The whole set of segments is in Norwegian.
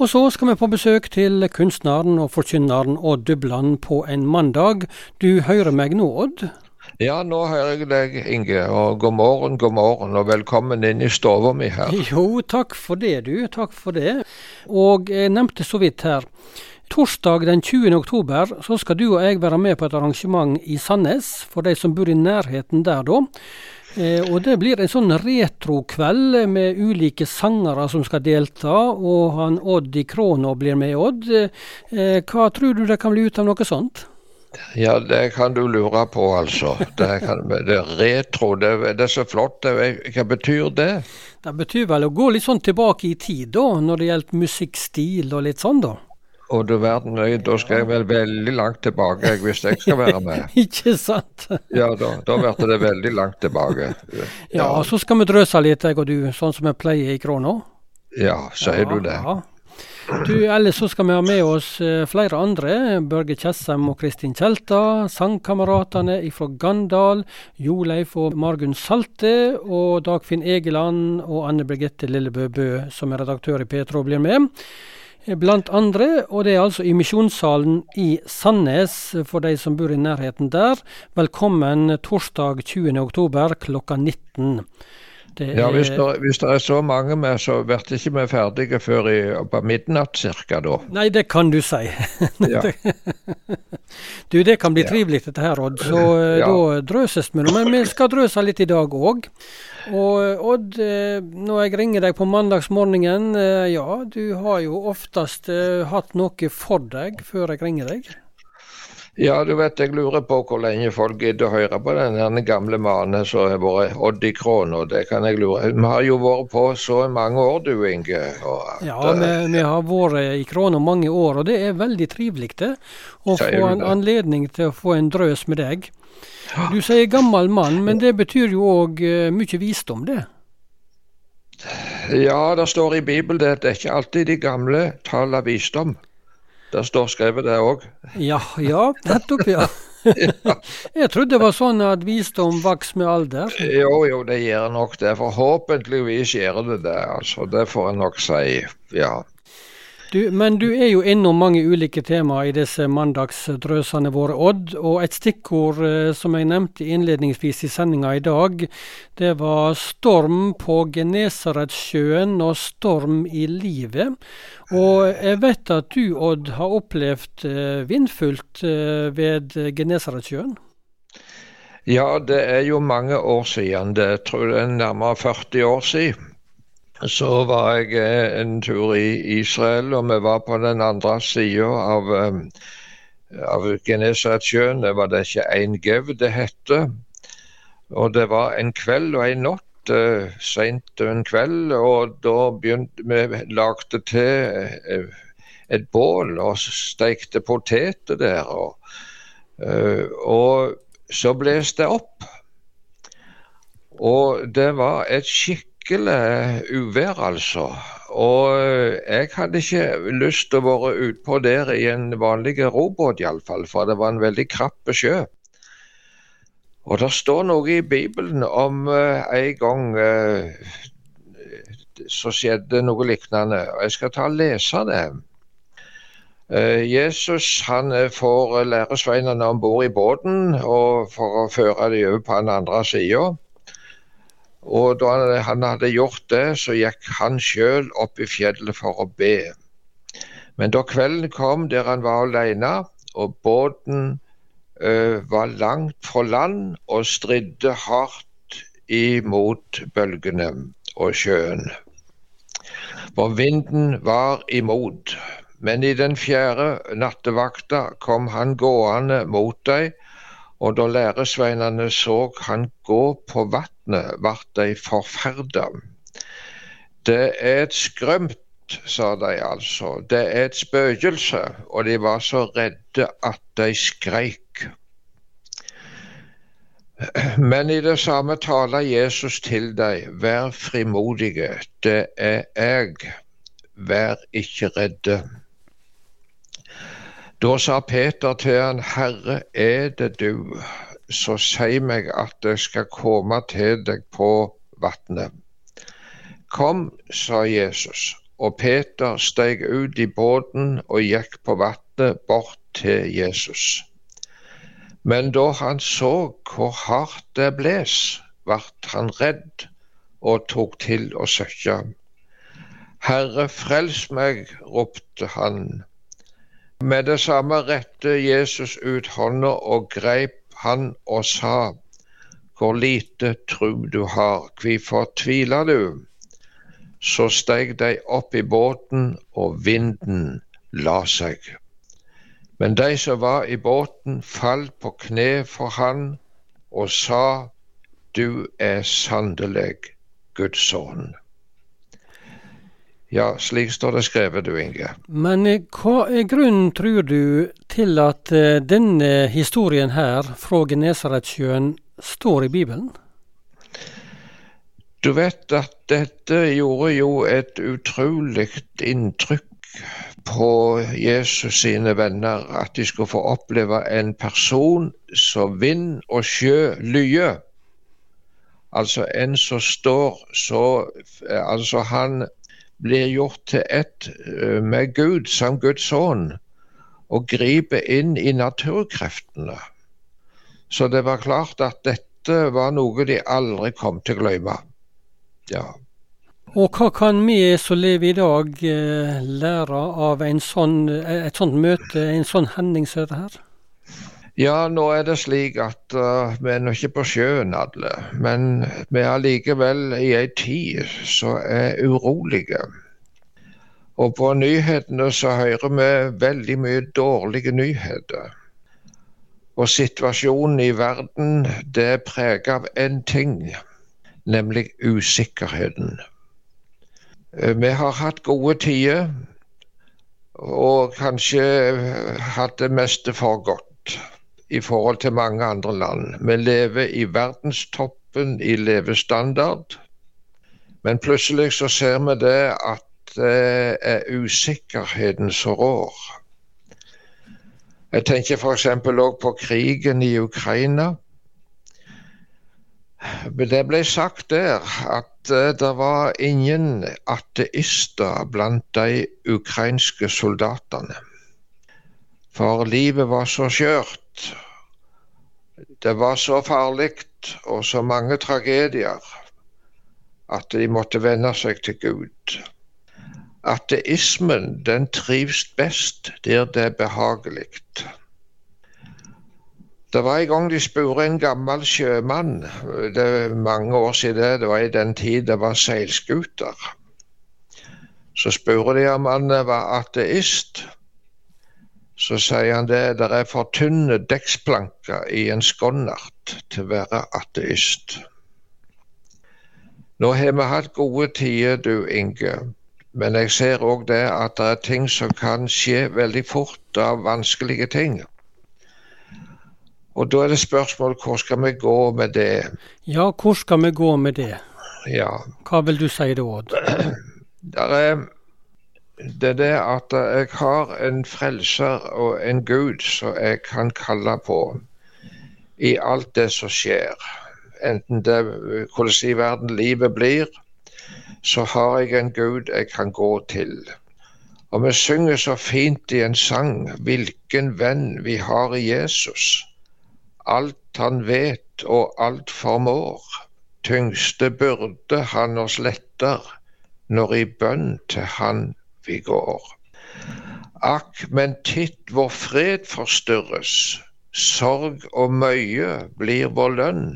Og så skal vi på besøk til kunstneren og forkynneren Odd Dubland på en mandag. Du hører meg nå, Odd? Ja, nå hører jeg deg, Inge. Og god morgen, god morgen, og velkommen inn i stua mi her. Jo, takk for det, du. Takk for det. Og jeg nevnte så vidt her. Torsdag den 20. oktober så skal du og jeg være med på et arrangement i Sandnes, for de som bor i nærheten der da. Eh, og Det blir en sånn retrokveld med ulike sangere som skal delta, og han Odd i Kråna blir med, Odd. Eh, hva tror du det kan bli ut av noe sånt? Ja, det kan du lure på, altså. Det, kan, det retro, det, det, er så flott. hva betyr det? Det betyr vel å gå litt sånn tilbake i tid, da, når det gjelder musikkstil og litt sånn, da. Og du verden, da skal jeg vel veldig langt tilbake hvis jeg skal være med. Ikke sant? ja, da, da blir det veldig langt tilbake. Ja, ja og så skal vi drøse litt, jeg og du, sånn som vi pleier i Kråna. Ja, sier ja, du det. Ja. Du, Ellers så skal vi ha med oss eh, flere andre. Børge Tjessem og Kristin Tjelta. Sangkameratene fra Gandal. Joleif og Margunn Salte. Og Dagfinn Egeland og Anne Birgitte Lillebø Bø, som er redaktør i Petro, blir med blant andre. Og det er altså i Misjonssalen i Sandnes for de som bor i nærheten der. Velkommen torsdag 20. oktober klokka 19. Er, ja, hvis det, hvis det, er så mange med, så blir ikke vi ferdige før i, på midnatt ca. da. Nei, det kan du si. Ja. du, det kan bli ja. trivelig dette her, Odd. Så ja. da drøses vi nå. Men vi skal drøse litt i dag òg. Og Odd, eh, når jeg ringer deg på mandagsmorgenen, eh, ja, du har jo oftest eh, hatt noe for deg før jeg ringer deg? Ja, du vet, jeg lurer på hvor lenge folk gidder å høre på den gamle mannen som har vært Odd i og Det kan jeg lure Vi har jo vært på så mange år, du Inge. At, ja, vi, vi, har vært i Kråna mange år, og det er veldig trivelig det. Å få en anledning til å få en drøs med deg. Du sier gammel mann, men det betyr jo òg uh, mye visdom, det? Ja, det står i Bibelen at Det er ikke alltid de gamle taler visdom. Det står skrevet det òg. Ja, ja, nettopp, ja. ja. Jeg trodde det var sånn at visdom vokser med alder. Jo, jo, det gjør nok det. Forhåpentligvis gjør det det. altså. Det får jeg nok si, ja. Du, men du er jo innom mange ulike temaer i disse mandagsdrøsene våre, Odd. Og et stikkord eh, som jeg nevnte innledningsvis i sendinga i dag, det var storm på Genesaretsjøen og storm i livet. Og jeg vet at du, Odd, har opplevd eh, vindfullt eh, ved Genesaretsjøen? Ja, det er jo mange år siden. Det tror jeg er nærmere 40 år siden så var jeg eh, en tur i Israel, og vi var på den andre sida av, eh, av Genesaretsjøen. Det var det ikke én Gev det hette. Og det var en kveld og en natt, uh, seint en kveld, og da begynte vi lagde til et bål og stekte poteter der. Og, og så bles det opp. Og det var et skikk skikkelig uvær, altså. Og jeg hadde ikke lyst til å være utpå der i en vanlig robåt, iallfall, for det var en veldig krapp sjø. Og det står noe i Bibelen om uh, en gang uh, så skjedde noe lignende. og Jeg skal ta og lese det. Jesus han får læresveinene om bord i båten og for å føre dem over på den andre sida. Og da han hadde gjort det, så gikk han sjøl opp i fjellet for å be. Men da kvelden kom der han var alene, og båten ø, var langt fra land og stridde hardt imot bølgene og sjøen. For vinden var imot. Men i den fjerde nattevakta kom han gående mot dem, og da læresveinene så han gå på vann vatnet vart de forferda. Det er et skrømt, sa de altså. Det er et spøkelse. Og de var så redde at de skreik. Men i det samme taler Jesus til dem, vær frimodige, det er jeg, vær ikke redde. Da sa Peter til han, Herre, er det du? Så si meg at jeg skal komme til deg på vannet. Kom, sa Jesus, og Peter steg ut i båten og gikk på vannet bort til Jesus. Men da han så hvor hardt det bles, ble han redd og tok til å søkke. Herre, frels meg, ropte han. Med det samme rette Jesus ut hånda og greip han og sa, hvor lite tru du har, hvorfor tviler du? Så steg de opp i båten, og vinden la seg. Men de som var i båten, falt på kne for han og sa, Du er sannelig Guds sønn. Ja, slik står det skrevet, du Inge. Men eh, hva er grunnen, tror du, til at eh, denne historien her fra Genesaretsjøen står i Bibelen? Du vet at dette gjorde jo et utrolig inntrykk på Jesus sine venner, at de skulle få oppleve en person som vind og sjø lyer. Altså en som står så Altså han blir gjort til ett eh, med Gud som Guds ånd, og griper inn i naturkreftene. Så det var klart at dette var noe de aldri kom til å glemme. Ja. Og hva kan vi som lever i dag eh, lære av sånn, eh, et sånt møte, en sånn hending som dette her? Ja, nå er det slik at uh, vi er nå ikke på sjøen alle, men vi er likevel i ei tid som er urolige. Og på nyhetene så hører vi veldig mye dårlige nyheter. Og situasjonen i verden det er preget av én ting nemlig usikkerheten. Eh, vi har hatt gode tider, og kanskje hatt det meste for godt i forhold til mange andre land. Vi lever i verdenstoppen i levestandard, men plutselig så ser vi det at det er usikkerheten som rår. Jeg tenker f.eks. òg på krigen i Ukraina. Det ble sagt der at eh, det var ingen ateister blant de ukrainske soldatene. For livet var så skjørt. Det var så farlig og så mange tragedier at de måtte venne seg til Gud. Ateismen den trives best der det er behagelig. Det var en gang de spurte en gammel sjømann, det er mange år siden, det var i den tid det var seilskuter. Så spurte de om han var ateist. Så sier han det det er for tynne dekksplanker i en skonnert til å være ateist. Nå har vi hatt gode tider, du Inge. Men jeg ser òg det at det er ting som kan skje veldig fort av vanskelige ting. Og da er det spørsmål hvor skal vi gå med det? Ja, hvor skal vi gå med det? Ja. Hva vil du si da, Odd? Det er det, det at jeg har en frelser og en Gud som jeg kan kalle på i alt det som skjer. Enten det hvordan i verden livet blir, så har jeg en Gud jeg kan gå til. Og vi synger så fint i en sang hvilken venn vi har i Jesus alt han vet og alt formår. Tyngste byrde han oss letter, når i bønn til han vi går. Akk, men titt vår fred forstyrres, sorg og møye blir vår lønn,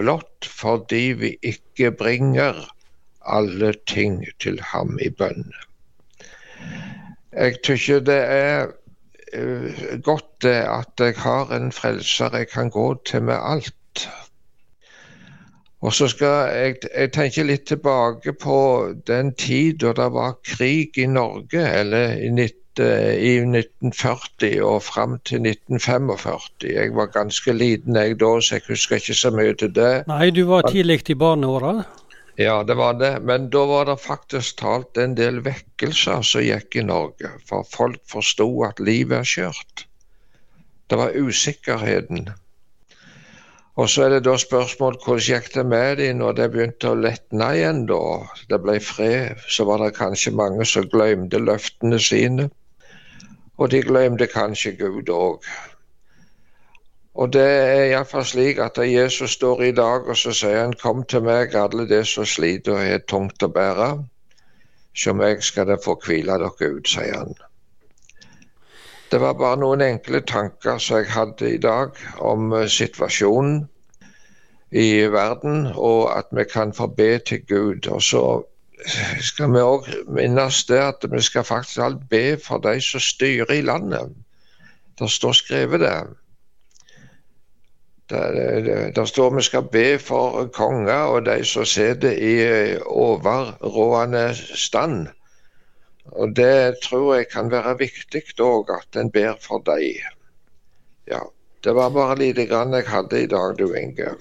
blott fordi vi ikke bringer alle ting til ham i bønn. Jeg tykker det er godt godt at jeg har en frelser jeg kan gå til med alt. Og så skal jeg, jeg tenke litt tilbake på den tid da det var krig i Norge, eller i, 19, i 1940 og fram til 1945. Jeg var ganske liten jeg da, så jeg husker ikke så mye til det. Nei, du var tidlig i barneåra? Ja, det var det. Men da var det faktisk talt en del vekkelser som gikk i Norge. For folk forsto at livet er skjørt. Det var usikkerheten. Og så er det da spørsmål hvordan gikk det med dem når det begynte å letne igjen, da? Det ble fred. Så var det kanskje mange som glemte løftene sine. Og de glemte kanskje Gud òg. Og det er iallfall slik at Jesus står i dag og så sier han, kom til meg, alle de som sliter og har tungt å bære. 'Som meg skal dere få hvile dere ut, sier han. Det var bare noen enkle tanker som jeg hadde i dag om eh, situasjonen i verden, og at vi kan få be til Gud. Og så skal vi òg minnes det at vi skal faktisk alt be for de som styrer i landet. Det står skrevet det. Der står vi skal be for konger og de som sitter i overrående overrådende stand. Og det tror jeg kan være viktig òg, at en ber for dem. Ja. Det var bare lite grann jeg hadde i dag, du Inge.